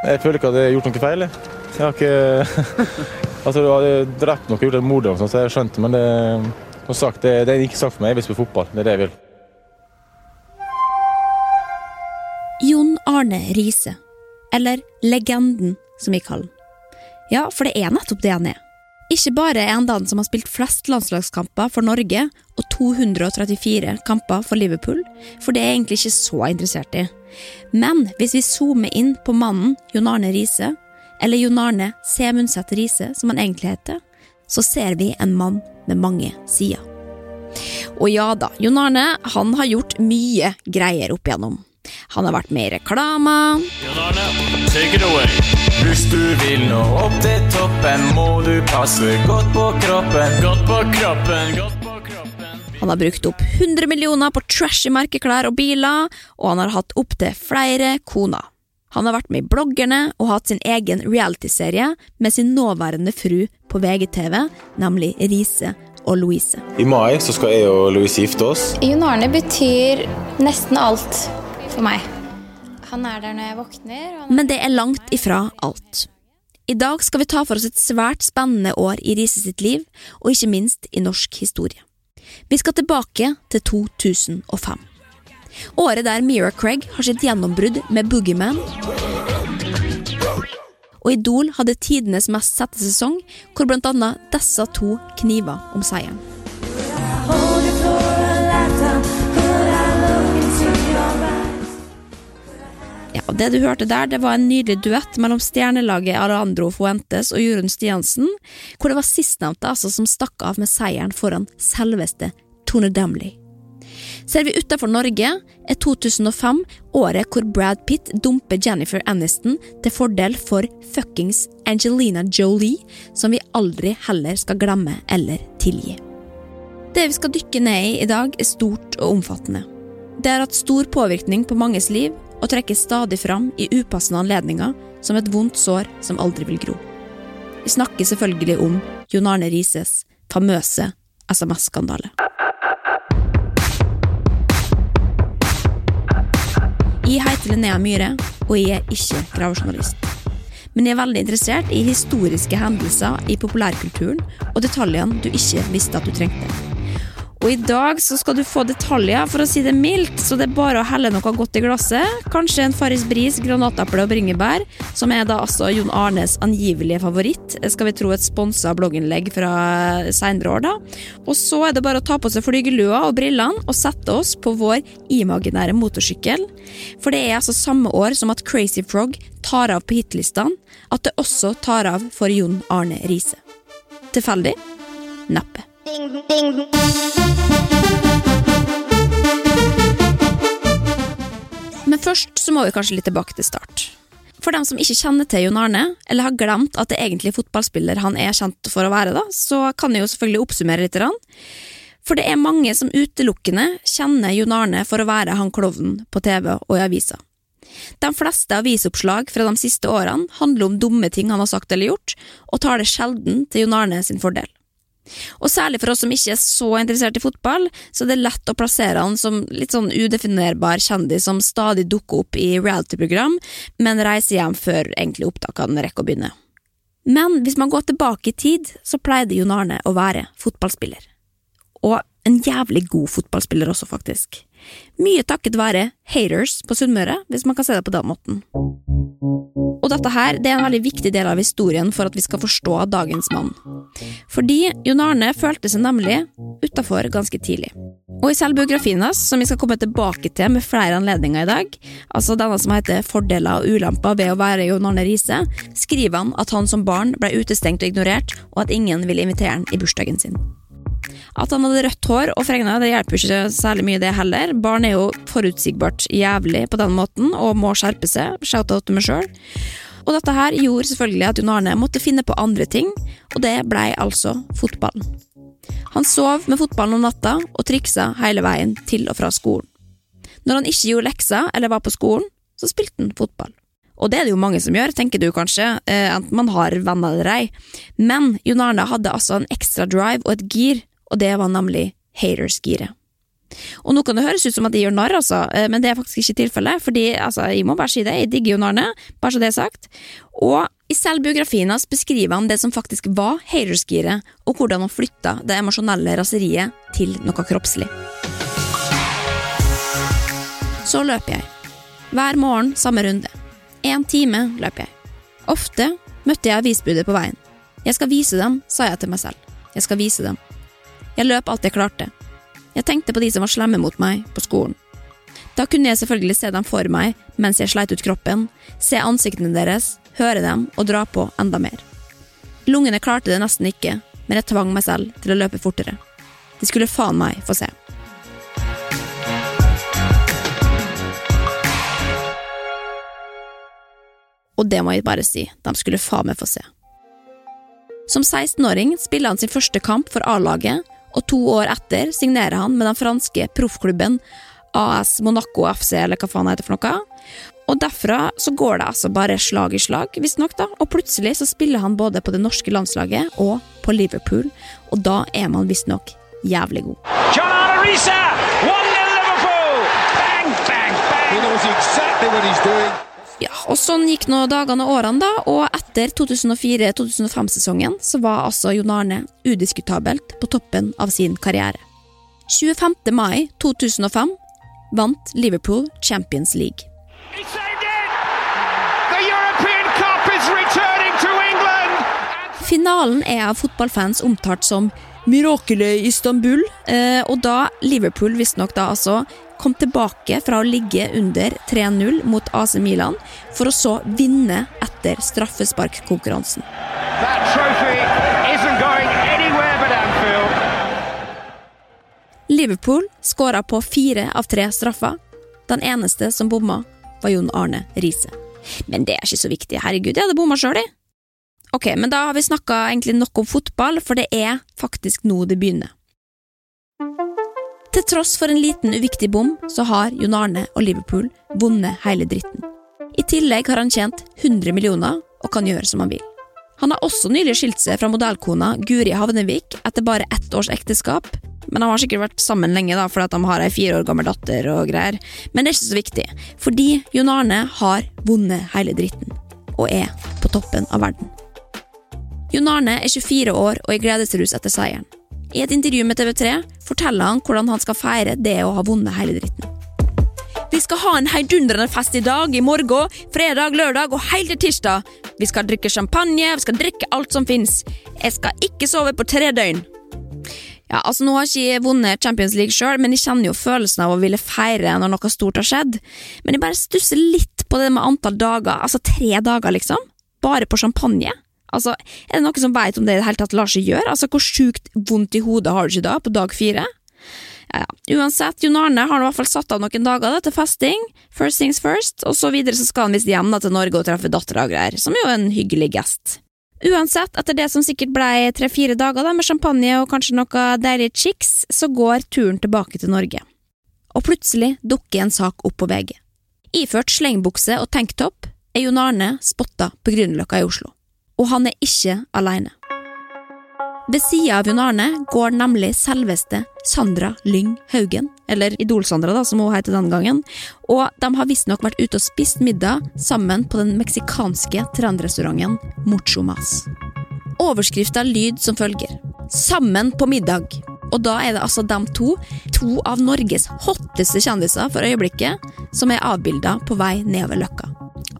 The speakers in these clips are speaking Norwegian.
Jeg føler ikke at jeg har gjort noe feil. Jeg, har ikke Altså, du har drept noe, gjort et mord, og sånt, så jeg skjønte men det, som sagt, det, det er ikke sagt for meg. Jeg vil spille fotball. Det er det jeg vil. Jon Arne Riise. Eller Legenden, som vi kaller han. Ja, for det er nettopp det han er. Ikke bare er han den som har spilt flest landslagskamper for Norge og 234 kamper for Liverpool, for det er jeg egentlig ikke så interessert i. Men hvis vi zoomer inn på mannen Jon Arne Riise, eller Jon Arne Semundset Riise, som han egentlig heter, så ser vi en mann med mange sider. Og ja da, Jon Arne han har gjort mye greier opp igjennom. Han har vært med i reklame. Jon Arne, take it away. Hvis du vil nå opp til toppen, må du passe godt på kroppen. Godt på kroppen, godt på kroppen. Han har brukt opp 100 millioner på trashy merkeklær og biler, og han har hatt opptil flere koner. Han har vært med i Bloggerne og hatt sin egen realityserie med sin nåværende fru på VGTV, nemlig Riise og Louise. I mai så skal jeg og Louise gifte oss. Jon Arne betyr nesten alt for meg. Han er der når jeg våkner. Men det er langt ifra alt. I dag skal vi ta for oss et svært spennende år i Riise sitt liv, og ikke minst i norsk historie. Vi skal tilbake til 2005. Året der Mira Craig har sitt gjennombrudd med Boogeyman. Og Idol hadde tidenes mest sette sesong, hvor annet disse to kniver om seieren. Ja, og Det du hørte der, det var en nydelig duett mellom stjernelaget Alejandro Fuentes og Jorunn Stiansen, hvor det var sistnevnte altså som stakk av med seieren foran selveste Tone Damley. Ser vi utenfor Norge, er 2005 året hvor Brad Pitt dumper Jennifer Aniston til fordel for fuckings Angelina Jolie, som vi aldri heller skal glemme eller tilgi. Det vi skal dykke ned i i dag, er stort og omfattende. Det har hatt stor påvirkning på manges liv og trekkes stadig fram i upassende anledninger som et vondt sår som aldri vil gro. Vi snakker selvfølgelig om Jon Arne Rises famøse SMS-skandale. Jeg heter Linnea Myhre, og jeg er ikke gravejournalist. Men jeg er veldig interessert i historiske hendelser i populærkulturen og detaljene du ikke visste at du trengte. Og i dag så skal du få detaljer, for å si det mildt, så det er bare å helle noe godt i glasset. Kanskje en Farris Bris, granataple og bringebær, som er da altså Jon Arnes angivelige favoritt. Skal vi tro et sponsa blogginnlegg fra seinere år, da. Og så er det bare å ta på seg flygelua og brillene og sette oss på vår imaginære motorsykkel. For det er altså samme år som at Crazy Frog tar av på hitlistene, at det også tar av for Jon Arne Riise. Tilfeldig? Neppe. Men først så må vi kanskje litt tilbake til start. For dem som ikke kjenner til Jon Arne, eller har glemt at det er egentlig fotballspiller han er kjent for å være, da, så kan jeg jo selvfølgelig oppsummere litt. For det er mange som utelukkende kjenner Jon Arne for å være han klovnen på TV og i avisa. De fleste avisoppslag fra de siste årene handler om dumme ting han har sagt eller gjort, og tar det sjelden til Jon Arne sin fordel. Og særlig for oss som ikke er så interessert i fotball, så det er lett å plassere han som litt sånn udefinerbar kjendis som stadig dukker opp i reality-program, men reiser hjem før egentlig opptakene rekker å begynne. Men hvis man går tilbake i tid, så pleide Jon Arne å være fotballspiller. Og en jævlig god fotballspiller også, faktisk. Mye takket være haters på Sunnmøre, hvis man kan se det på den måten. Og dette her det er en veldig viktig del av historien for at vi skal forstå dagens mann. Fordi Jon Arne følte seg nemlig utafor ganske tidlig. Og i selvbiografien hans, som vi skal komme tilbake til med flere anledninger i dag, altså denne som heter Fordeler og ulemper ved å være Jon Arne Riise, skriver han at han som barn ble utestengt og ignorert, og at ingen ville invitere han i bursdagen sin. At han hadde rødt hår og fregna, det hjelper ikke særlig mye, det heller. Barn er jo forutsigbart jævlig på den måten, og må skjerpe seg. Shout-out til meg sjøl. Og dette her gjorde selvfølgelig at Jon Arne måtte finne på andre ting, og det blei altså fotballen. Han sov med fotballen om natta og triksa hele veien til og fra skolen. Når han ikke gjorde lekser eller var på skolen, så spilte han fotball. Og det er det jo mange som gjør, tenker du kanskje, eh, enten man har venner eller ei. Men Jon Arne hadde altså en ekstra drive og et gir, og det var nemlig haters-giret. Og nå kan det høres ut som at jeg gjør narr, altså, eh, men det er faktisk ikke tilfellet. Fordi, altså, jeg må bare si det, jeg digger jo narrene, bare så det er sagt. Og i selvbiografien hans beskriver han det som faktisk var haterskiret, og hvordan han flytta det emosjonelle raseriet til noe kroppslig. Så løper jeg. Hver morgen samme runde. En time løper jeg. Ofte møtte jeg avisbudet på veien. Jeg skal vise dem, sa jeg til meg selv. Jeg skal vise dem. Jeg løp alt jeg klarte. Jeg tenkte på de som var slemme mot meg på skolen. Da kunne jeg selvfølgelig se dem for meg mens jeg sleit ut kroppen, se ansiktene deres, høre dem og dra på enda mer. Lungene klarte det nesten ikke, men jeg tvang meg selv til å løpe fortere. De skulle faen meg få se. Og det må jeg bare si, de skulle faen meg få se. Som 16-åring spiller han sin første kamp for A-laget, og to år etter signerer han med den franske proffklubben AS Monaco FC, eller hva faen det heter for noe. Og derfra så går det altså bare slag i slag, visstnok, da, og plutselig så spiller han både på det norske landslaget og på Liverpool, og da er man visstnok jævlig god. John Riise! 1-0 Liverpool! Bang, bang, bang! He knows exactly what he's doing. Ja, og sånn gikk nå dagene og årene, da, og etter 2004-2005-sesongen så var altså Jon Arne udiskutabelt på toppen av sin karriere. 25. mai 2005 vant Liverpool Champions League. Finalen er av fotballfans omtalt som mirakelet i Istanbul, eh, og da Liverpool visstnok da altså kom tilbake fra å ligge under 3-0 mot AC Milan, for å så vinne etter straffesparkkonkurransen. Liverpool skåra på fire av tre straffer. Den eneste som bomma, var Jon Arne Riise. Men det er ikke så viktig, herregud, jeg hadde bomma sjøl, jeg. Ok, men da har vi snakka egentlig nok om fotball, for det er faktisk nå det begynner. Til tross for en liten uviktig bom, så har Jon Arne og Liverpool vunnet hele dritten. I tillegg har han tjent 100 millioner og kan gjøre som han vil. Han har også nylig skilt seg fra modellkona Guri Havnevik etter bare ett års ekteskap, men han har sikkert vært sammen lenge da, fordi de har ei fire år gammel datter og greier. Men det er ikke så viktig, fordi Jon Arne har vunnet hele dritten, og er på toppen av verden. Jon Arne er 24 år og i gledesrus etter seieren. I et intervju med TV3 forteller han hvordan han skal feire det å ha vunnet hele dritten. Vi skal ha en heidundrende fest i dag, i morgen, fredag, lørdag og helt til tirsdag. Vi skal drikke champagne, vi skal drikke alt som fins. Jeg skal ikke sove på tre døgn. Ja, altså Nå har jeg ikke jeg vunnet Champions League sjøl, men jeg kjenner jo følelsen av å ville feire når noe stort har skjedd. Men jeg bare stusser litt på det med antall dager. Altså tre dager, liksom? Bare på champagne? Altså, Er det noen som veit om det i det hele tatt lar seg gjøre? Altså, Hvor sjukt vondt i hodet har du ikke da, på dag fire? Ja. Uansett, Jon Arne har i hvert fall satt av noen dager da, til festing. First things first, og så videre så skal han visst hjem da, til Norge og treffe dattera og greier, som jo er en hyggelig gest. Uansett, etter det som sikkert blei tre-fire dager da, med champagne og kanskje noe deilig chicks, så går turen tilbake til Norge. Og plutselig dukker en sak opp på VG. Iført slengbukse og tanktopp er Jon Arne spotta på Grünerløkka i Oslo. Og han er ikke alene. Ved sida av Jon Arne går nemlig selveste Sandra Lyng Haugen, eller Idol-Sandra, da, som hun heter den gangen, og de har visstnok vært ute og spist middag sammen på den meksikanske trendrestauranten Mucho Mas. Overskrifta lyd som følger Sammen på middag. Og da er det altså dem to, to av Norges hotteste kjendiser for øyeblikket, som er avbilda på vei nedover Løkka.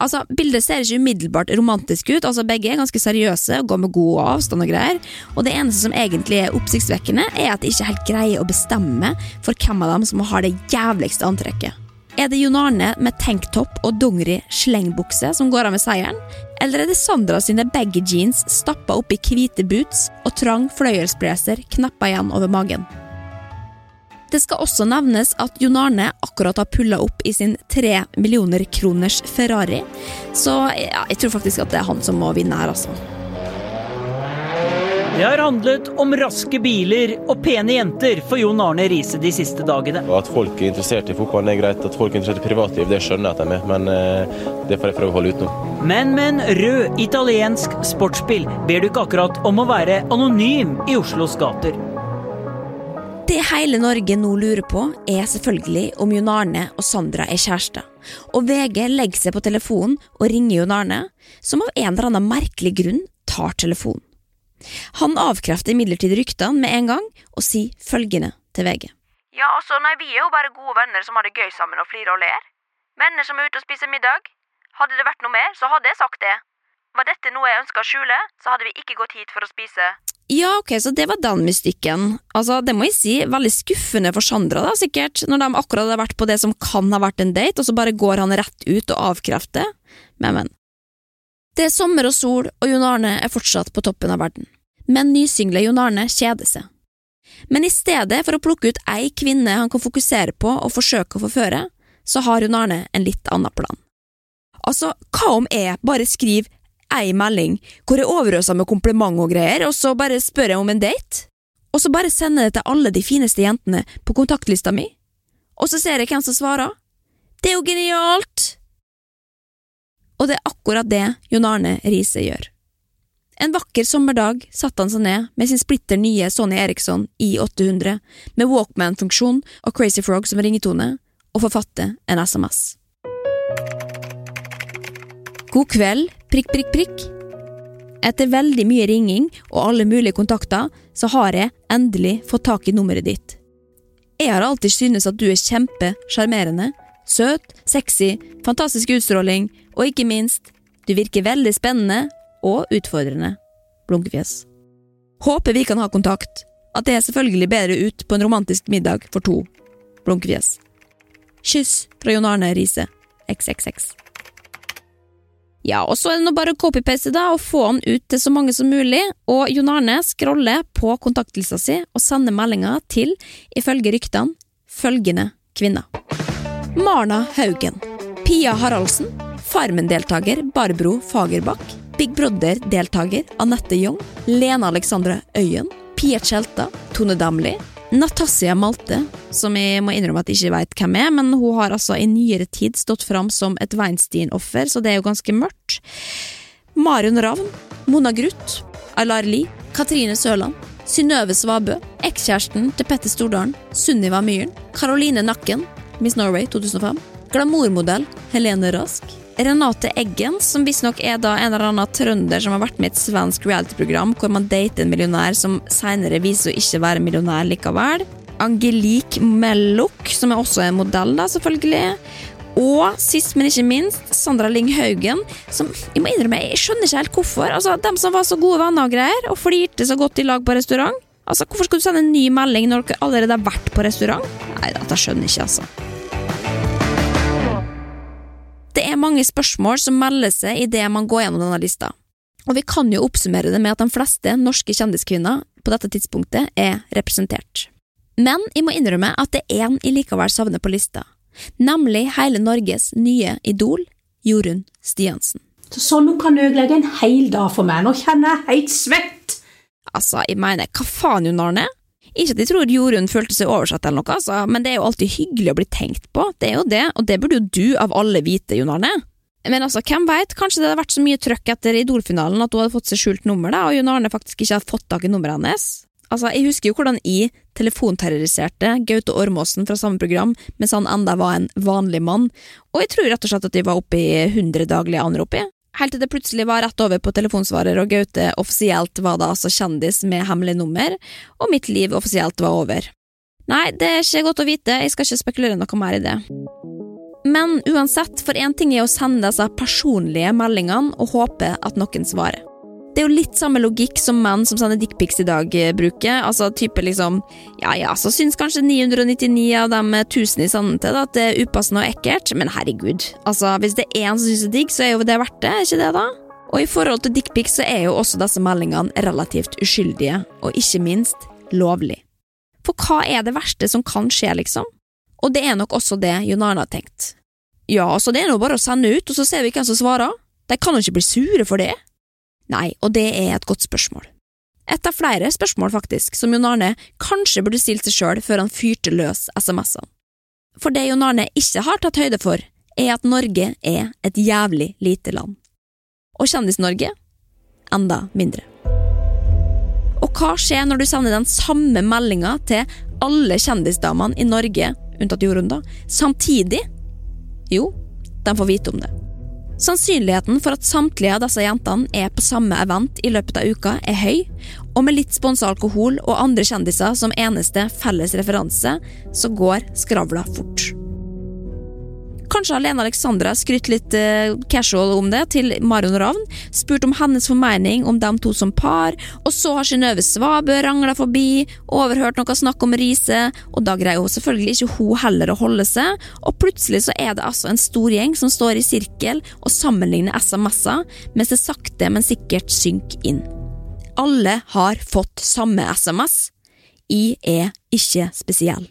Altså, Bildet ser ikke umiddelbart romantisk ut, altså begge er ganske seriøse og går med god avstand og greier, og det eneste som egentlig er oppsiktsvekkende, er at de ikke helt greier å bestemme for hvem av dem som har det jævligste antrekket. Er det Jon Arne med tanktopp og dongeri slengbukse som går av med seieren? Eller er det Sandra sine baggy jeans stappa i hvite boots og trang fløyelsblazer knappa igjen over magen? Det skal også nevnes at Jon Arne akkurat har pulla opp i sin tre millioner kroners Ferrari, så ja, jeg tror faktisk at det er han som må vinne her, altså. Det har handlet om raske biler og pene jenter for Jon Arne Riise de siste dagene. Og At folk er interessert i fotballen er greit, at folk er interessert i privatliv, det skjønner jeg at de er, men eh, det får jeg prøve å holde utenom. Men med en rød italiensk sportsbil ber du ikke akkurat om å være anonym i Oslos gater. Det hele Norge nå lurer på, er selvfølgelig om Jon Arne og Sandra er kjærester. Og VG legger seg på telefonen og ringer Jon Arne, som av en eller annen merkelig grunn tar telefonen. Han avkrefter imidlertid ryktene med en gang, og sier følgende til VG. Ja, altså, nei, vi er jo bare gode venner som har det gøy sammen og flirer og ler. Venner som er ute og spiser middag. Hadde det vært noe mer, så hadde jeg sagt det. Var dette noe jeg ønska å skjule, så hadde vi ikke gått hit for å spise. Ja, ok, så det var den mystikken. Altså, det må jeg si, veldig skuffende for Sandra, da, sikkert, når de akkurat har vært på det som kan ha vært en date, og så bare går han rett ut og avkrefter. Men, men. Det er sommer og sol, og Jon Arne er fortsatt på toppen av verden. Men nysingle Jon Arne kjeder seg. Men i stedet for å plukke ut ei kvinne han kan fokusere på og forsøke å forføre, så har Jon Arne en litt annen plan. Altså, hva om jeg bare skriver ei melding hvor jeg overøser med kompliment og greier, og så bare spør jeg om en date? Og så bare sender jeg det til alle de fineste jentene på kontaktlista mi? Og så ser jeg hvem som svarer? Det er jo genialt! Og det er akkurat det Jon Arne Riise gjør. En vakker sommerdag satte han seg ned med sin splitter nye Sony Eriksson I800 med Walkman-funksjon og Crazy Frog som ringetone, og forfatte en SMS. God kveld, prikk, prikk, prikk. Etter veldig mye ringing og alle mulige kontakter, så har jeg endelig fått tak i nummeret ditt. Jeg har alltid syntes at du er kjempesjarmerende, søt, sexy, fantastisk utstråling, og ikke minst, du virker veldig spennende og utfordrende. Blunkefjes. Håper vi kan ha kontakt. At det er selvfølgelig bedre ut på en romantisk middag for to. Blunkefjes. Kyss fra Jon Arne Riise. XXX. Ja, og så er det nå bare å copy-paste da, og få han ut til så mange som mulig, og Jon Arne scroller på kontaktlista si og sender meldinger til, ifølge ryktene, følgende kvinner. Marna Haugen. Pia Haraldsen. Farmen-deltaker Barbro Fagerbakk. Big Brother-deltaker Anette Young. Lena Alexandra Øyen. Pia Tjelta. Tone Damli. Natasja Malte, som jeg må innrømme at jeg ikke vet hvem er, men hun har altså i nyere tid stått fram som et Weinstein-offer, så det er jo ganske mørkt. Marion Ravn, Mona Gruth, Aylar Lie, Katrine Sørland, Synnøve Svabø, ekskjæresten til Petter Stordalen, Sunniva Myhren, Caroline Nakken, Miss Norway 2005, glamourmodell Helene Rask, Renate Eggen, som visstnok er da en eller annen trønder som har vært med i et svensk reality-program hvor man dater en millionær som senere viser å ikke være millionær likevel. Angelique Melluk, som er også en modell, da, selvfølgelig. Og sist, men ikke minst, Sandra Lyng Haugen, som jeg må innrømme, jeg skjønner ikke helt hvorfor. Altså, Dem som var så gode venner og greier, og flirte så godt i lag på restaurant. Altså, Hvorfor skal du sende en ny melding når dere allerede har vært på restaurant? Nei, dette skjønner jeg ikke, altså. Det er mange spørsmål som melder seg idet man går gjennom denne lista. Og vi kan jo oppsummere det med at de fleste norske kjendiskvinner på dette tidspunktet er representert. Men jeg må innrømme at det er én jeg likevel savner på lista, nemlig hele Norges nye idol, Jorunn Stiansen. Så sånn nå kan du ødelegge en hel dag for meg, nå kjenner jeg helt svett! Altså, jeg mener, hva faen, Jon Arne? Ikke at jeg tror Jorunn følte seg oversatt eller noe, altså, men det er jo alltid hyggelig å bli tenkt på, det er jo det, og det burde jo du av alle vite, Jon Arne. Men altså, hvem veit, kanskje det hadde vært så mye trøkk etter Idol-finalen at hun hadde fått seg skjult nummer, da, og Jon Arne faktisk ikke hadde fått tak i nummeret hennes. Altså, jeg husker jo hvordan jeg telefonterroriserte Gaute Ormåsen fra samme program mens han enda var en vanlig mann, og jeg tror rett og slett at de var oppe i 100 daglige anrop. Helt til det plutselig var rett over på telefonsvarer, og Gaute offisielt var da altså kjendis med hemmelig nummer, og mitt liv offisielt var over. Nei, det er ikke godt å vite, jeg skal ikke spekulere noe mer i det. Men uansett, for én ting er å sende disse personlige meldingene og håpe at noen svarer. Det er jo litt samme logikk som menn som sender dickpics i dag eh, bruker. Altså type liksom Ja ja, så syns kanskje 999 av de 1000 i sannhet at det er upassende og ekkelt, men herregud. Altså, hvis det er én som syns det er digg, så er jo det verdt det, er ikke det da? Og i forhold til dickpics så er jo også disse meldingene relativt uskyldige, og ikke minst lovlig. For hva er det verste som kan skje, liksom? Og det er nok også det Jon Arne har tenkt. Ja, altså det er nå bare å sende ut, og så ser vi hvem som svarer. De kan jo ikke bli sure for det. Nei, og det er et godt spørsmål. Et av flere spørsmål, faktisk, som Jon Arne kanskje burde stilt seg sjøl før han fyrte løs SMS-ene. For det Jon Arne ikke har tatt høyde for, er at Norge er et jævlig lite land. Og Kjendis-Norge enda mindre. Og hva skjer når du sender den samme meldinga til alle kjendisdamene i Norge, unntatt Jorunn, da, samtidig? Jo, de får vite om det. Sannsynligheten for at samtlige av disse jentene er på samme event i løpet av uka, er høy, og med litt sponsa alkohol og andre kjendiser som eneste felles referanse, så går skravla fort. Kanskje har Lene Alexandra skrytt litt eh, casual om det til Marion Ravn, spurt om hennes formening om dem to som par, og så har Synnøve Svabø rangla forbi, overhørt noe snakk om Riise, og da greier hun selvfølgelig ikke hun heller å holde seg, og plutselig så er det altså en stor gjeng som står i sirkel og sammenligner SMS-er, mens det sakte, men sikkert synker inn. Alle har fått samme SMS. Jeg er ikke spesiell.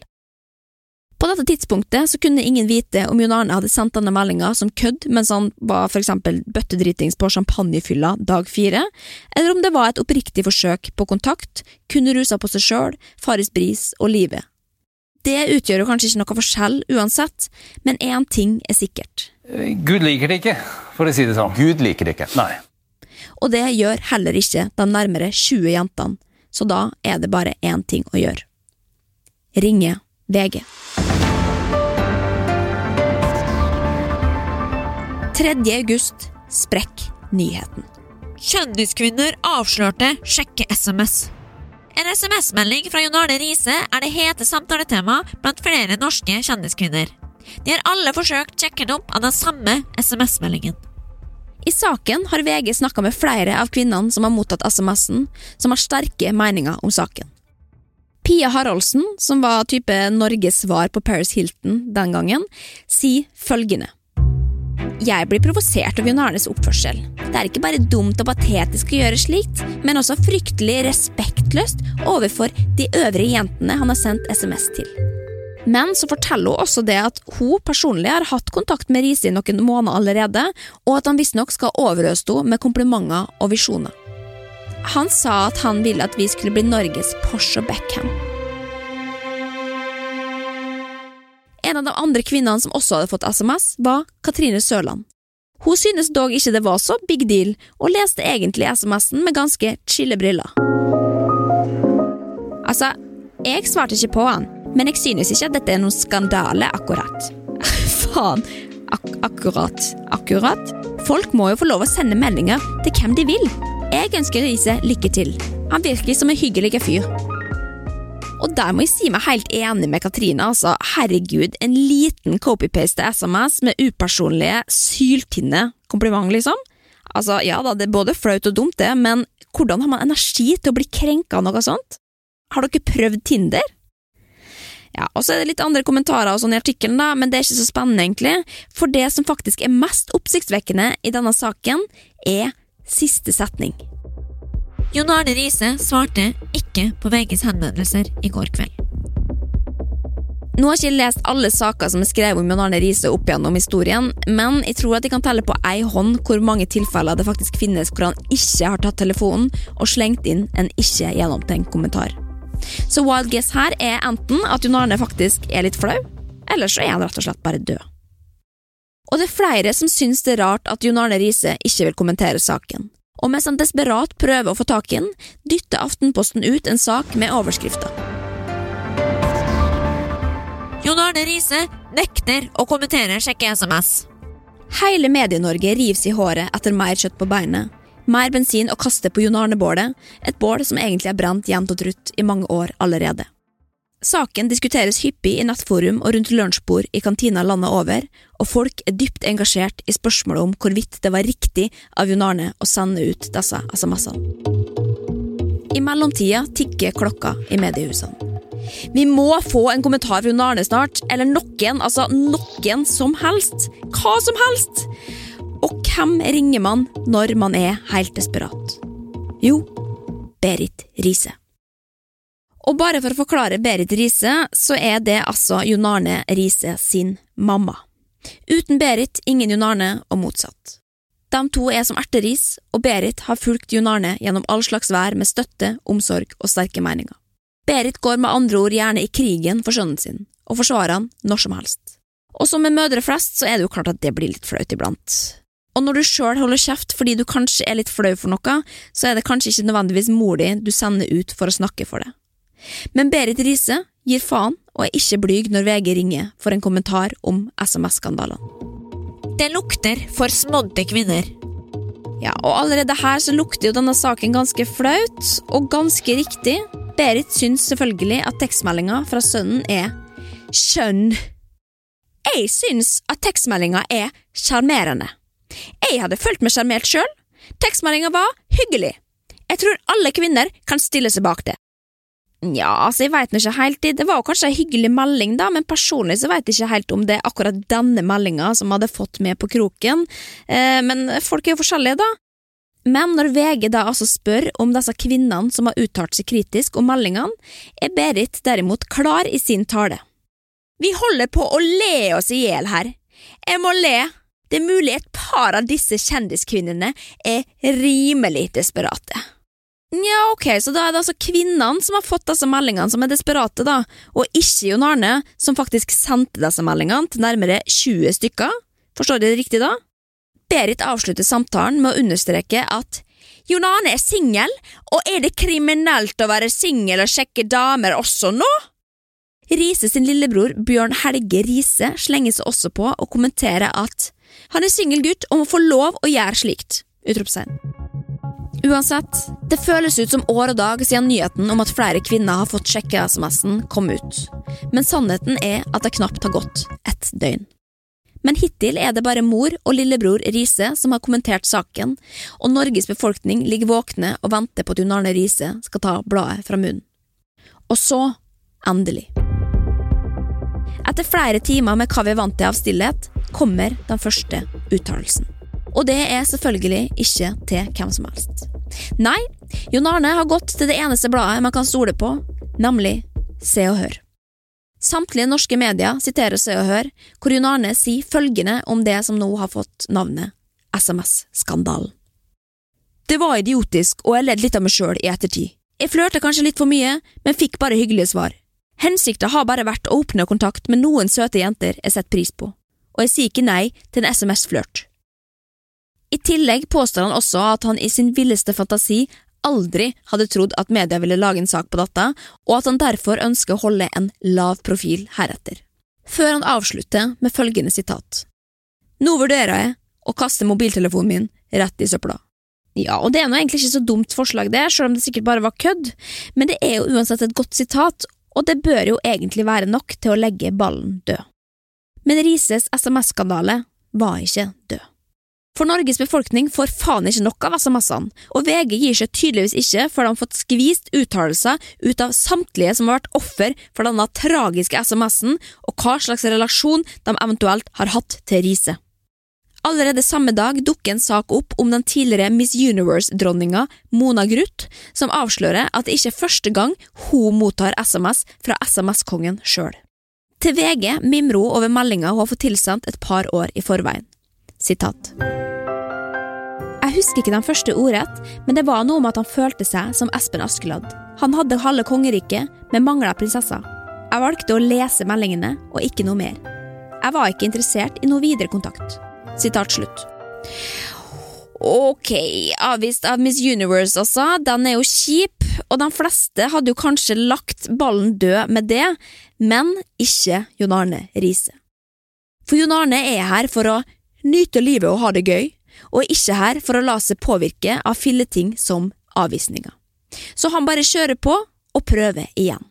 På dette tidspunktet så kunne ingen vite om Jon Arne hadde sendt denne meldinga som kødd mens han var for eksempel bøttedritings på champagnefylla dag fire, eller om det var et oppriktig forsøk på kontakt, kunne rusa på seg sjøl, Faris Bris og livet. Det utgjør jo kanskje ikke noe forskjell uansett, men én ting er sikkert. Gud liker det ikke, for å si det sånn. Gud liker det ikke. Nei. Og det gjør heller ikke de nærmere 20 jentene, så da er det bare én ting å gjøre. Ringe VG. 3. august sprekk nyheten. Kjendis-kvinner avslørte sjekke-SMS. En SMS-melding fra John Arne Riise er det hete samtaletema blant flere norske kjendiskvinner. De har alle forsøkt sjekket opp av den samme SMS-meldingen. I saken har VG snakka med flere av kvinnene som har mottatt SMS-en, som har sterke meninger om saken. Pia Haraldsen, som var type Norges svar på Paris Hilton den gangen, sier følgende. Jeg blir provosert over Jon Arnes oppførsel. Det er ikke bare dumt og patetisk å gjøre slikt, men også fryktelig respektløst overfor de øvrige jentene han har sendt SMS til. Men så forteller hun også det at hun personlig har hatt kontakt med Riise i noen måneder allerede, og at han visstnok skal overøse henne med komplimenter og visjoner. Han sa at han ville at vi skulle bli Norges Porsche og Beckham. En av de andre kvinnene som også hadde fått SMS, var Katrine Sørland. Hun synes dog ikke det var så big deal, og leste egentlig SMS-en med ganske chille briller. Altså, jeg svarte ikke på han, men jeg synes ikke at dette er noen skandale, akkurat. Faen. Ak akkurat. Akkurat? Folk må jo få lov å sende meldinger til hvem de vil. Jeg ønsker Riise lykke til. Han virker som en hyggelig fyr. Og der må jeg si meg helt enig med Katrine, altså. Herregud, en liten copy-paste SMS med upersonlige, syltynne kompliment, liksom. Altså, ja da, det er både flaut og dumt, det, men hvordan har man energi til å bli krenka av noe sånt? Har dere prøvd Tinder? Ja, og så er det litt andre kommentarer og sånn i artikkelen, da, men det er ikke så spennende, egentlig, for det som faktisk er mest oppsiktsvekkende i denne saken, er siste setning. Jon Arne Riise svarte ikke på VGs henvendelser i går kveld. Nå har ikke jeg lest alle saker som er skrevet om Jon Arne Riise opp gjennom historien, men jeg tror at jeg kan telle på ei hånd hvor mange tilfeller det faktisk finnes hvor han ikke har tatt telefonen og slengt inn en ikke gjennomtenkt kommentar. Så wild guess her er enten at Jon Arne faktisk er litt flau, eller så er han rett og slett bare død. Og det er flere som syns det er rart at Jon Arne Riise ikke vil kommentere saken. Og mens han desperat prøver å få tak i den, dytter Aftenposten ut en sak med overskrifta. Jon Arne Riise nekter å kommentere sjekke-SMS. Hele Medie-Norge rives i håret etter mer kjøtt på beinet, mer bensin å kaste på Jon Arne-bålet, et bål som egentlig er brent jevnt og trutt i mange år allerede. Saken diskuteres hyppig i nettforum og rundt lunsjbord i kantina landet over, og folk er dypt engasjert i spørsmålet om hvorvidt det var riktig av Jon Arne å sende ut disse SMS-ene. I mellomtida tikker klokka i mediehusene. Vi må få en kommentar fra Jon Arne snart, eller noen, altså noen som helst. Hva som helst! Og hvem ringer man når man er helt desperat? Jo, Berit Riise. Og bare for å forklare Berit Riise, så er det altså Jon Arne Riise sin mamma. Uten Berit ingen Jon Arne, og motsatt. De to er som erteris, og Berit har fulgt Jon Arne gjennom all slags vær med støtte, omsorg og sterke meninger. Berit går med andre ord gjerne i krigen for sønnen sin, og forsvarer han når som helst. Og som med mødre flest, så er det jo klart at det blir litt flaut iblant. Og når du sjøl holder kjeft fordi du kanskje er litt flau for noe, så er det kanskje ikke nødvendigvis mor di du sender ut for å snakke for det. Men Berit Riise gir faen og er ikke blyg når VG ringer for en kommentar om SMS-skandalene. Det lukter for smådde kvinner. Ja, og allerede her så lukter jo denne saken ganske flaut, og ganske riktig. Berit syns selvfølgelig at tekstmeldinga fra sønnen er skjønn. Jeg syns at tekstmeldinga er sjarmerende. Jeg hadde følt meg sjarmert sjøl. Tekstmeldinga var hyggelig. Jeg tror alle kvinner kan stille seg bak det. Nja, altså, jeg veit ikke helt. Det var kanskje ei hyggelig melding, da, men personlig så veit jeg ikke helt om det er akkurat denne meldinga som hadde fått med på kroken. Eh, men folk er jo forskjellige, da. Men når VG da altså spør om disse kvinnene som har uttalt seg kritisk om meldingene, er Berit derimot klar i sin tale. Vi holder på å le oss i hjel her. Jeg må le. Det er mulig et par av disse kjendiskvinnene er rimelig desperate. Nja, ok, så da er det altså kvinnene som har fått disse meldingene som er desperate, da, og ikke Jon Arne, som faktisk sendte disse meldingene til nærmere 20 stykker. Forstår dere det riktig da? Berit avslutter samtalen med å understreke at Jon Arne er singel, og er det kriminelt å være singel og sjekke damer også nå? Riise sin lillebror Bjørn Helge Riise slenger seg også på og kommenterer at han er singel gutt og må få lov å gjøre slikt! Utropstegn. Uansett, det føles ut som år og dag siden nyheten om at flere kvinner har fått sjekke SMS-en kom ut, men sannheten er at det knapt har gått ett døgn. Men hittil er det bare mor og lillebror Riise som har kommentert saken, og Norges befolkning ligger våkne og venter på at Jon Arne Riise skal ta bladet fra munnen. Og så, endelig. Etter flere timer med hva vi er vant til av stillhet, kommer den første uttalelsen. Og det er selvfølgelig ikke til hvem som helst. Nei, Jon Arne har gått til det eneste bladet man kan stole på, nemlig Se og Hør. Samtlige norske medier siterer Se og Hør, hvor Jon Arne sier følgende om det som nå har fått navnet SMS-skandalen. Det var idiotisk, og jeg ledde litt av meg sjøl i ettertid. Jeg flørte kanskje litt for mye, men fikk bare hyggelige svar. Hensikta har bare vært å oppnå kontakt med noen søte jenter jeg setter pris på, og jeg sier ikke nei til en SMS-flørt. I tillegg påstår han også at han i sin villeste fantasi aldri hadde trodd at media ville lage en sak på dette, og at han derfor ønsker å holde en lav profil heretter. Før han avslutter med følgende sitat. Nå vurderer jeg å kaste mobiltelefonen min rett i søpla. Ja, og det er nå egentlig ikke så dumt forslag, det, selv om det sikkert bare var kødd, men det er jo uansett et godt sitat, og det bør jo egentlig være nok til å legge ballen død. Men Rises SMS-skandale var ikke død. For Norges befolkning får faen ikke nok av SMS-ene, og VG gir seg tydeligvis ikke før de har fått skvist uttalelser ut av samtlige som har vært offer for denne tragiske SMS-en, og hva slags relasjon de eventuelt har hatt til Riise. Allerede samme dag dukker en sak opp om den tidligere Miss Universe-dronninga Mona Gruth, som avslører at det ikke er første gang hun mottar SMS fra SMS-kongen sjøl. Til VG mimrer hun over meldinga hun har fått tilsendt et par år i forveien. Sitat. Jeg husker ikke den første ordrett, men det var noe om at han følte seg som Espen Askeladd. Han hadde halve kongeriket, men mangla prinsessa. Jeg valgte å lese meldingene, og ikke noe mer. Jeg var ikke interessert i noe videre kontakt. Sitat slutt. Ok, avvist av Miss Universe, altså. Den er jo kjip, og de fleste hadde jo kanskje lagt ballen død med det, men ikke Jon Arne Riise. For Jon Arne er her for å nyte livet og ha det gøy, og er ikke her for å la seg påvirke av filleting som avvisninger. Så han bare kjører på og prøver igjen.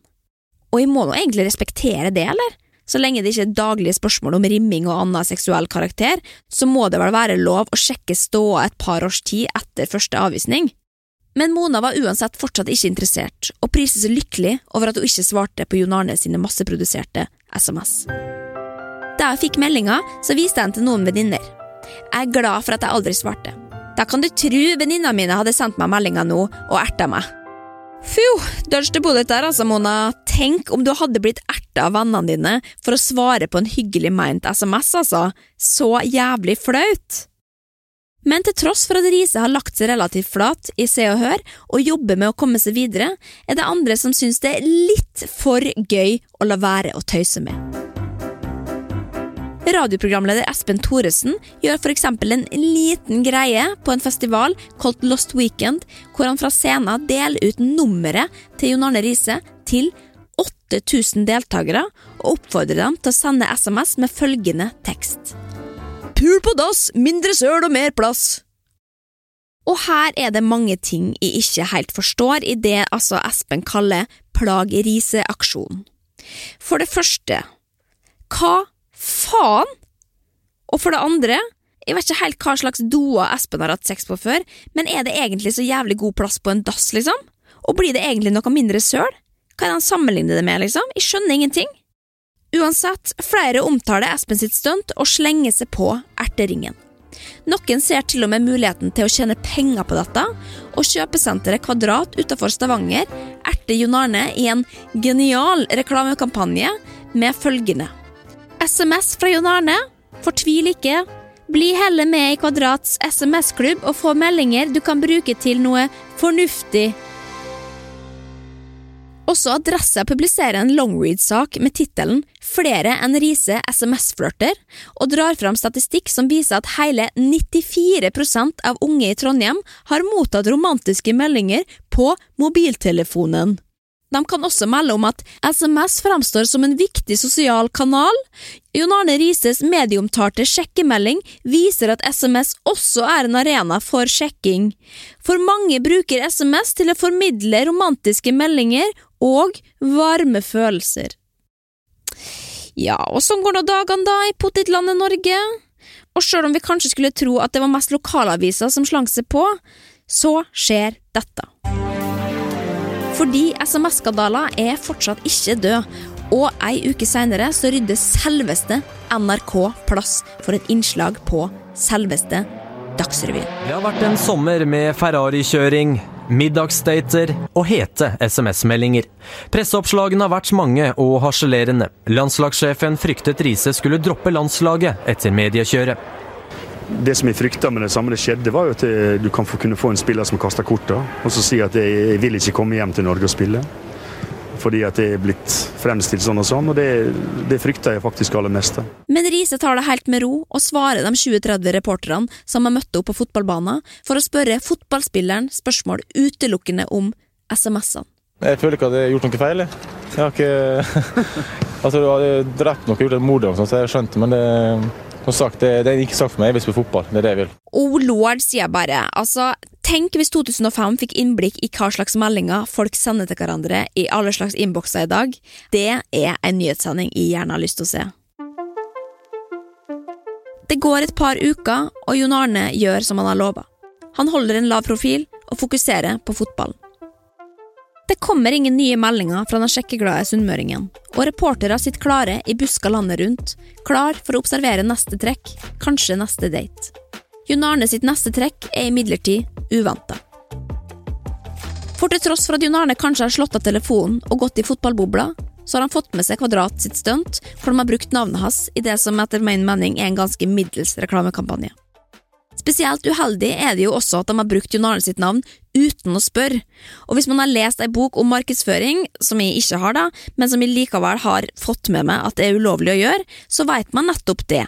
Og jeg må nå egentlig respektere det, eller? Så lenge det ikke er daglige spørsmål om rimming og annen seksuell karakter, så må det vel være lov å sjekke ståa et par års tid etter første avvisning. Men Mona var uansett fortsatt ikke interessert, og priser seg lykkelig over at hun ikke svarte på Jon Arne sine masseproduserte SMS. Da jeg fikk meldinga, så viste jeg den til noen venninner. Jeg er glad for at jeg aldri svarte. Da kan du tru venninna mine hadde sendt meg meldinga nå og erta meg. Fjo, dodge the bullet der altså, Mona. Tenk om du hadde blitt erta av vennene dine for å svare på en hyggelig meint SMS, altså. Så jævlig flaut. Men til tross for at Riise har lagt seg relativt flat i Se og Hør og jobber med å komme seg videre, er det andre som syns det er litt for gøy å la være å tøyse med. Radioprogramleder Espen Thoresen gjør f.eks. en liten greie på en festival kalt Lost Weekend, hvor han fra scenen deler ut nummeret til Jon Arne Riise til 8000 deltakere og oppfordrer dem til å sende SMS med følgende tekst. Pul på dass, mindre søl og mer plass! Og her er det mange ting jeg ikke helt forstår i det altså Espen kaller Plag Riise-aksjonen. For det første, hva faen? Og for det andre, jeg vet ikke helt hva slags doer Espen har hatt sex på før, men er det egentlig så jævlig god plass på en dass, liksom? Og blir det egentlig noe mindre søl? Hva er det han sammenligner det med, liksom? Jeg skjønner ingenting. Uansett, flere omtaler Espen sitt stunt og slenger seg på erteringen. Noen ser til og med muligheten til å tjene penger på dette, og kjøpesenteret Kvadrat utenfor Stavanger erter Jon Arne i en genial reklamekampanje med følgende SMS fra Jon Arne, fortvil ikke, bli heller med i Kvadrats SMS-klubb og få meldinger du kan bruke til noe fornuftig. Også Adressa publiserer en longread-sak med tittelen Flere enn Riise SMS-flørter, og drar fram statistikk som viser at hele 94% av unge i Trondheim har mottatt romantiske meldinger på mobiltelefonen. De kan også melde om at SMS framstår som en viktig sosial kanal. Jon Arne Rises medieomtalte sjekkemelding viser at SMS også er en arena for sjekking. For mange bruker SMS til å formidle romantiske meldinger og varme følelser. Ja, og sånn går nå dagene da i potetlandet Norge. Og sjøl om vi kanskje skulle tro at det var mest lokalaviser som slang seg på, så skjer dette. Fordi SMS-skandaler er fortsatt ikke død, og ei uke seinere så rydder selveste NRK plass for et innslag på selveste Dagsrevyen. Det har vært en sommer med Ferrari-kjøring, middagsdater og hete SMS-meldinger. Presseoppslagene har vært mange og harselerende. Landslagssjefen fryktet Riise skulle droppe landslaget etter mediekjøret. Det som jeg frykta med det samme det skjedde, var jo at du kan få, kunne få en spiller som kaster korta, og så si at jeg, jeg vil ikke komme hjem til Norge og spille. Fordi at det er blitt fremstilt sånn og sånn, og det, det frykter jeg faktisk aller meste. Men Riise tar det helt med ro og svarer de 20-30 reporterne som har møtt opp på fotballbanen, for å spørre fotballspilleren spørsmål utelukkende om SMS-ene. Jeg føler ikke at jeg har gjort noe feil. Jeg, jeg har ikke Altså, jeg har drept noe, gjort et mord, så jeg skjønte, men det som sagt, det, det er ikke sagt for meg, jeg vil spille fotball. Det er det jeg vil. Oh lord, sier jeg bare. Altså, Tenk hvis 2005 fikk innblikk i hva slags meldinger folk sender til hverandre i alle slags innbokser i dag. Det er en nyhetssending jeg gjerne har lyst til å se. Det går et par uker, og Jon Arne gjør som han har lova. Han holder en lav profil og fokuserer på fotballen. Det kommer ingen nye meldinger fra den sjekkeglade sunnmøringen, og reportere sitter klare i busker landet rundt, klar for å observere neste trekk, kanskje neste date. Jon Arne sitt neste trekk er imidlertid uventa. For til tross for at Jon Arne kanskje har slått av telefonen og gått i fotballbobla, så har han fått med seg Kvadrat sitt stunt, hvor de har brukt navnet hans i det som etter min mening er en ganske middels reklamekampanje. Spesielt uheldig er det jo også at de har brukt Arne sitt navn uten å spørre, og hvis man har lest ei bok om markedsføring, som jeg ikke har da, men som jeg likevel har fått med meg at det er ulovlig å gjøre, så veit man nettopp det.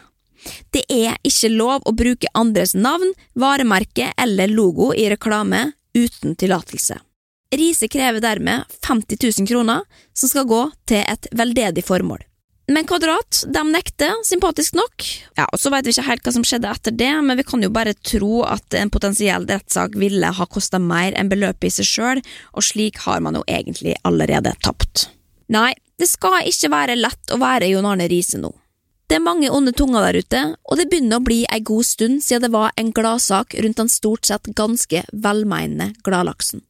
Det er ikke lov å bruke andres navn, varemerke eller logo i reklame uten tillatelse. Riise krever dermed 50 000 kroner, som skal gå til et veldedig formål. Men Kvadrat de nekter, sympatisk nok. Ja, og Så vet vi ikke helt hva som skjedde etter det, men vi kan jo bare tro at en potensiell rettssak ville ha kosta mer enn beløpet i seg sjøl, og slik har man jo egentlig allerede tapt. Nei, det skal ikke være lett å være Jon Arne Riise nå. Det er mange onde tunger der ute, og det begynner å bli ei god stund siden det var en gladsak rundt den stort sett ganske velmeinende gladlaksen.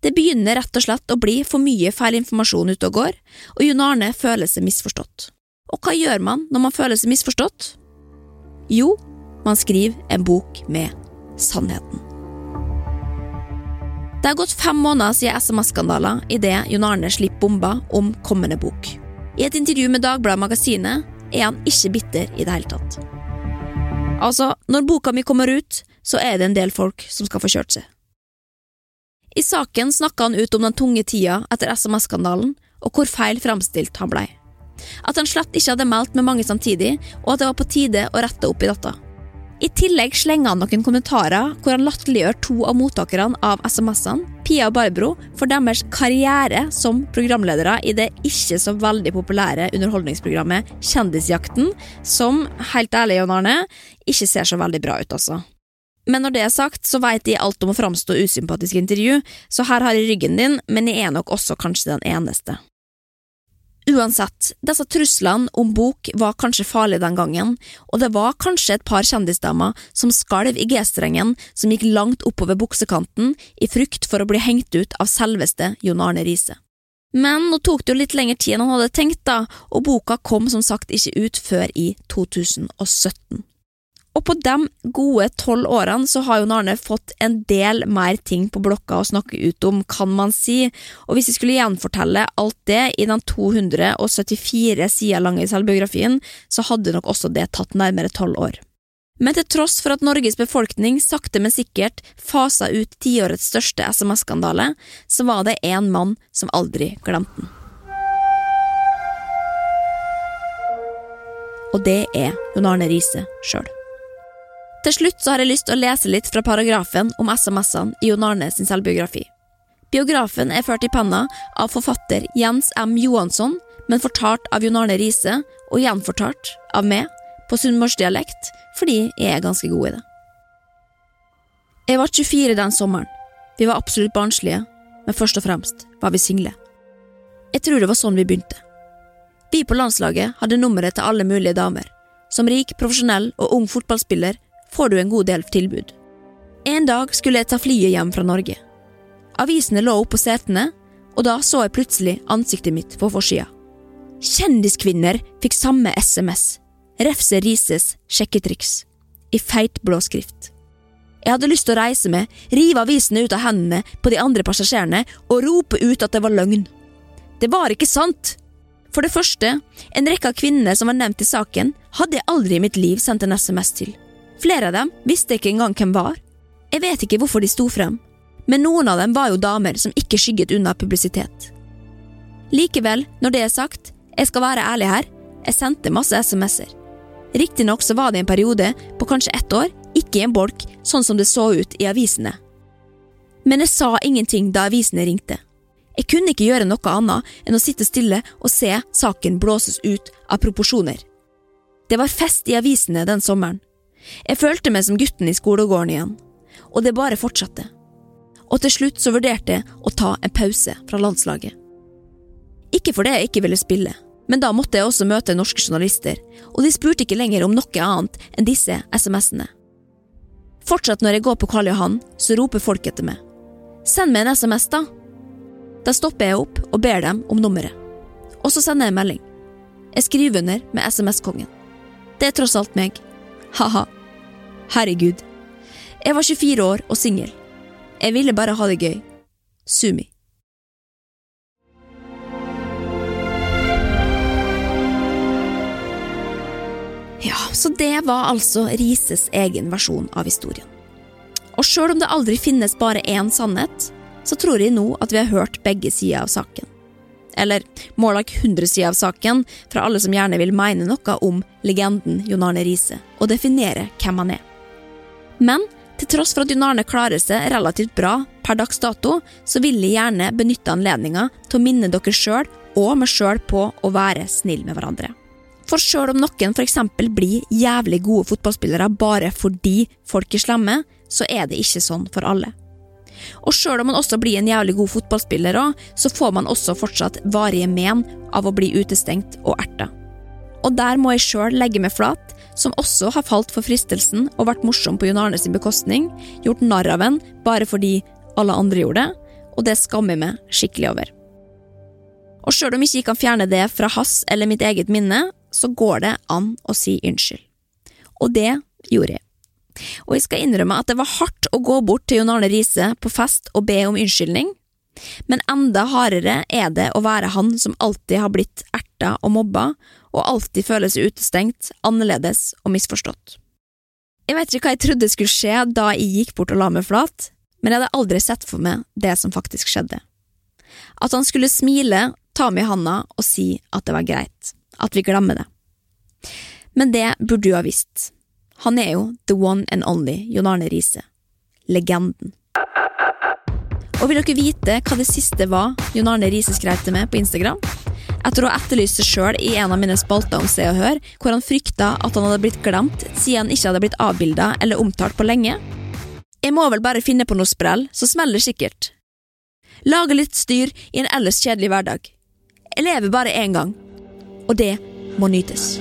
Det begynner rett og slett å bli for mye feil informasjon ute og går, og Jon Arne føler seg misforstått. Og hva gjør man når man føler seg misforstått? Jo, man skriver en bok med sannheten. Det har gått fem måneder siden SMS-skandaler idet Jon Arne slipper bomba om kommende bok. I et intervju med Dagbladet Magasinet er han ikke bitter i det hele tatt. Altså, når boka mi kommer ut, så er det en del folk som skal få kjørt seg. I saken snakka han ut om den tunge tida etter SMS-skandalen, og hvor feil framstilt han blei. At han slett ikke hadde meldt med mange samtidig, og at det var på tide å rette opp i dette. I tillegg slenger han noen kommentarer hvor han latterliggjør to av mottakerne av SMS-ene, Pia og Barbro, for deres karriere som programledere i det ikke så veldig populære underholdningsprogrammet Kjendisjakten, som, helt ærlig, Jon Arne, ikke ser så veldig bra ut, altså. Men når det er sagt, så veit de alt om å framstå usympatisk i intervju, så her har jeg ryggen din, men jeg er nok også kanskje den eneste. Uansett, disse truslene om bok var kanskje farlige den gangen, og det var kanskje et par kjendisdamer som skalv i G-strengen som gikk langt oppover buksekanten i frykt for å bli hengt ut av selveste Jon Arne Riise. Men nå tok det jo litt lengre tid enn han hadde tenkt, da, og boka kom som sagt ikke ut før i 2017. Og på de gode tolv årene så har Jon Arne fått en del mer ting på blokka å snakke ut om, kan man si, og hvis jeg skulle gjenfortelle alt det i den 274 sider lange selvbiografien, så hadde nok også det tatt nærmere tolv år. Men til tross for at Norges befolkning sakte, men sikkert fasa ut tiårets største SMS-skandale, så var det én mann som aldri glemte den. Og det er Jon Arne Riise sjøl. Til slutt så har jeg lyst til å lese litt fra paragrafen om SMS-ene i Jon Arne sin selvbiografi. Biografen er ført i penna av forfatter Jens M. Johansson, men fortalt av Jon Arne Riise og gjenfortalt av meg på sunnmørsdialekt, fordi jeg er ganske god i det. Jeg var 24 den sommeren. Vi var absolutt barnslige, men først og fremst var vi single. Jeg tror det var sånn vi begynte. Vi på landslaget hadde nummeret til alle mulige damer. Som rik, profesjonell og ung fotballspiller får du en god del tilbud. En dag skulle jeg ta flyet hjem fra Norge. Avisene lå oppå setene, og da så jeg plutselig ansiktet mitt på forsida. Kjendiskvinner fikk samme SMS. Refse Rises sjekketriks. I feit blå skrift. Jeg hadde lyst til å reise med, rive avisene ut av hendene på de andre passasjerene og rope ut at det var løgn. Det var ikke sant! For det første, en rekke av kvinnene som var nevnt i saken, hadde jeg aldri i mitt liv sendt en SMS til. Flere av dem visste ikke engang hvem var. Jeg vet ikke hvorfor de sto frem, men noen av dem var jo damer som ikke skygget unna publisitet. Likevel, når det er sagt, jeg skal være ærlig her, jeg sendte masse SMS-er. Riktignok så var det en periode på kanskje ett år, ikke i en bolk, sånn som det så ut i avisene. Men jeg sa ingenting da avisene ringte. Jeg kunne ikke gjøre noe annet enn å sitte stille og se saken blåses ut av proporsjoner. Det var fest i avisene den sommeren, jeg følte meg som gutten i skolegården igjen, og det bare fortsatte. Og til slutt så vurderte jeg å ta en pause fra landslaget. Ikke fordi jeg ikke ville spille, men da måtte jeg også møte norske journalister, og de spurte ikke lenger om noe annet enn disse SMS-ene. Fortsatt når jeg går på Karl Johan, så roper folk etter meg. Send meg en SMS, da. Da stopper jeg opp og ber dem om nummeret. Og så sender jeg en melding. Jeg skriver under med SMS-kongen. Det er tross alt meg. Ha-ha. Herregud. Jeg var 24 år og singel. Jeg ville bare ha det gøy. Sumi. Ja, så det var altså Rises egen versjon av historien. Og sjøl om det aldri finnes bare én sannhet, så tror jeg nå at vi har hørt begge sider av saken. Eller Morlach like 100 sider av saken, fra alle som gjerne vil mene noe om legenden Jon Arne Riise, og definere hvem han er. Men til tross for at Jon Arne klarer seg relativt bra per dags dato, så vil jeg gjerne benytte anledninga til å minne dere sjøl og meg sjøl på å være snill med hverandre. For sjøl om noen f.eks. blir jævlig gode fotballspillere bare fordi folk er slemme, så er det ikke sånn for alle. Og sjøl om man også blir en jævlig god fotballspiller så får man også fortsatt varige men av å bli utestengt og erta. Og der må jeg sjøl legge meg flat, som også har falt for fristelsen og vært morsom på Jon Arne sin bekostning, gjort narr av en bare fordi alle andre gjorde det, og det skammer jeg meg skikkelig over. Og sjøl om jeg ikke kan fjerne det fra hans eller mitt eget minne, så går det an å si unnskyld. Og det gjorde jeg. Og jeg skal innrømme at det var hardt å gå bort til Jon Arne Riise på fest og be om unnskyldning, men enda hardere er det å være han som alltid har blitt erta og mobba, og alltid føler seg utestengt, annerledes og misforstått. Jeg vet ikke hva jeg trodde skulle skje da jeg gikk bort og la meg flat, men jeg hadde aldri sett for meg det som faktisk skjedde. At han skulle smile, ta meg i handa og si at det var greit, at vi glemmer det. Men det burde du ha visst. Han er jo the one and only Jon Arne Riise. Legenden. Og vil dere vite hva det siste var Jon Arne Riise skrev til meg på Instagram? Etter å ha etterlyst seg sjøl i en av mine spalter om Se og Hør, hvor han frykta at han hadde blitt glemt siden han ikke hadde blitt avbilda eller omtalt på lenge. Jeg må vel bare finne på noe sprell, så smeller det sikkert. Lage litt styr i en ellers kjedelig hverdag. Jeg lever bare én gang, og det må nytes.